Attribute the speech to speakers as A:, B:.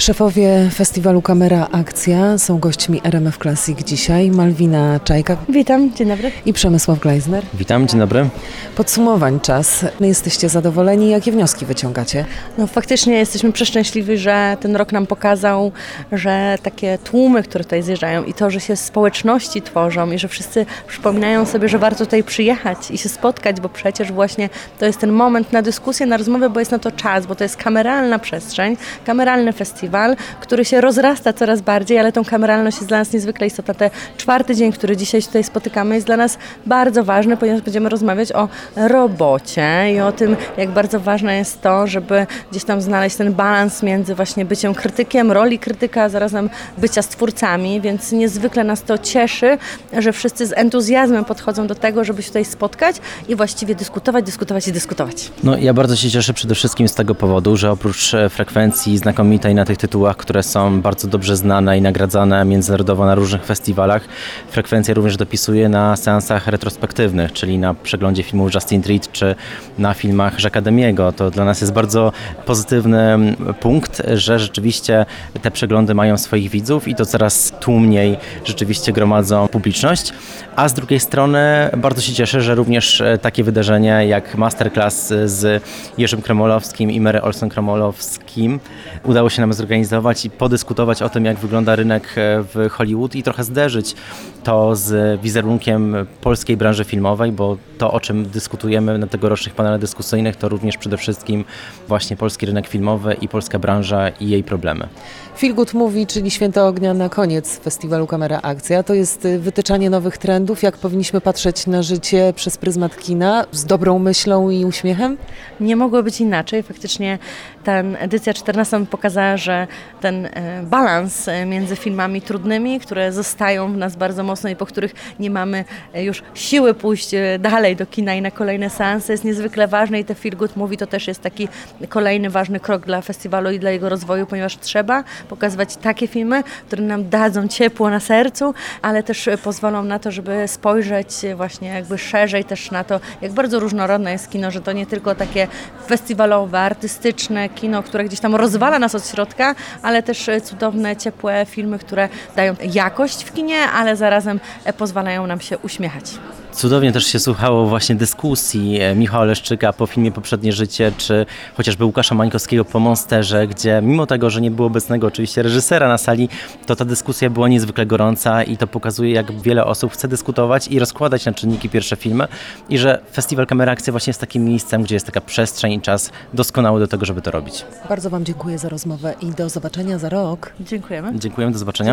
A: Szefowie festiwalu Kamera Akcja są gośćmi RMF Classic dzisiaj. Malwina Czajka
B: Witam, dzień dobry.
A: i Przemysław Gleisner.
C: Witam, dzień dobry.
A: Podsumowań czas. Jesteście zadowoleni? Jakie wnioski wyciągacie?
B: No faktycznie jesteśmy przeszczęśliwi, że ten rok nam pokazał, że takie tłumy, które tutaj zjeżdżają i to, że się społeczności tworzą i że wszyscy przypominają sobie, że warto tutaj przyjechać i się spotkać, bo przecież właśnie to jest ten moment na dyskusję, na rozmowę, bo jest na to czas, bo to jest kameralna przestrzeń, kameralny festiwal, który się rozrasta coraz bardziej, ale tą kameralność jest dla nas niezwykle istotna. Ten czwarty dzień, który dzisiaj tutaj spotykamy jest dla nas bardzo ważny, ponieważ będziemy rozmawiać o robocie i o tym, jak bardzo ważne jest to, żeby gdzieś tam znaleźć ten balans między właśnie byciem krytykiem, roli krytyka, a zarazem bycia stwórcami, więc niezwykle nas to cieszy, że wszyscy z entuzjazmem podchodzą do tego, żeby się tutaj spotkać i właściwie dyskutować, dyskutować i dyskutować.
C: No ja bardzo się cieszę przede wszystkim z tego powodu, że oprócz e, frekwencji znakomitej na tych tytułach, które są bardzo dobrze znane i nagradzane międzynarodowo na różnych festiwalach, frekwencja również dopisuje na seansach retrospektywnych, czyli na przeglądzie filmów Justin Treat czy na filmach Akademiego. To dla nas jest bardzo pozytywny punkt, że rzeczywiście te przeglądy mają swoich widzów i to coraz tłumniej rzeczywiście gromadzą publiczność. A z drugiej strony bardzo się cieszę, że również e, takie wydarzenie jak masterclass z Jerzym Kremolowskim i Mary Olson Kremolowskim udało się nam zorganizować i podyskutować o tym, jak wygląda rynek e, w Hollywood i trochę zderzyć to z wizerunkiem polskiej branży filmowej, bo to, o czym dyskutujemy na tegorocznych panelach dyskusyjnych, to również przede wszystkim właśnie polski rynek filmowy i polska branża i jej problemy.
A: Good Movie, czyli Święto Ognia na koniec festiwalu Kamera Akcja. To jest y, wytyczanie nowych trendów, jak powinniśmy patrzeć na życie przez pryzmat kina, z dobrą myślą i uśmiechem?
B: Nie mogło być inaczej. Faktycznie ta edycja 14 nam pokazała, że ten e, balans e, między filmami trudnymi, które zostają w nas bardzo mocno i po których nie mamy już siły pójść e, dalej do kina i na kolejne seanse jest niezwykle ważny i te Feel Good Movie to też jest taki kolejny ważny krok dla festiwalu i dla jego rozwoju, ponieważ trzeba pokazywać takie filmy, które nam dadzą ciepło na sercu, ale też pozwolą na to, żeby spojrzeć właśnie jakby szerzej też na to, jak bardzo różnorodne jest kino, że to nie tylko takie festiwalowe, artystyczne kino, które gdzieś tam rozwala nas od środka, ale też cudowne, ciepłe filmy, które dają jakość w kinie, ale zarazem pozwalają nam się uśmiechać.
C: Cudownie też się słuchało właśnie dyskusji e, Michała Leszczyka po filmie Poprzednie Życie, czy chociażby Łukasza Mańkowskiego po Monsterze, gdzie mimo tego, że nie było obecnego oczywiście reżysera na sali, to ta dyskusja była niezwykle gorąca i to pokazuje, jak wiele osób chce dyskutować i rozkładać na czynniki pierwsze filmy i że Festiwal Kamera Akcja właśnie jest takim miejscem, gdzie jest taka przestrzeń i czas doskonały do tego, żeby to robić.
A: Bardzo Wam dziękuję za rozmowę i do zobaczenia za rok.
B: Dziękujemy.
C: Dziękuję, do zobaczenia.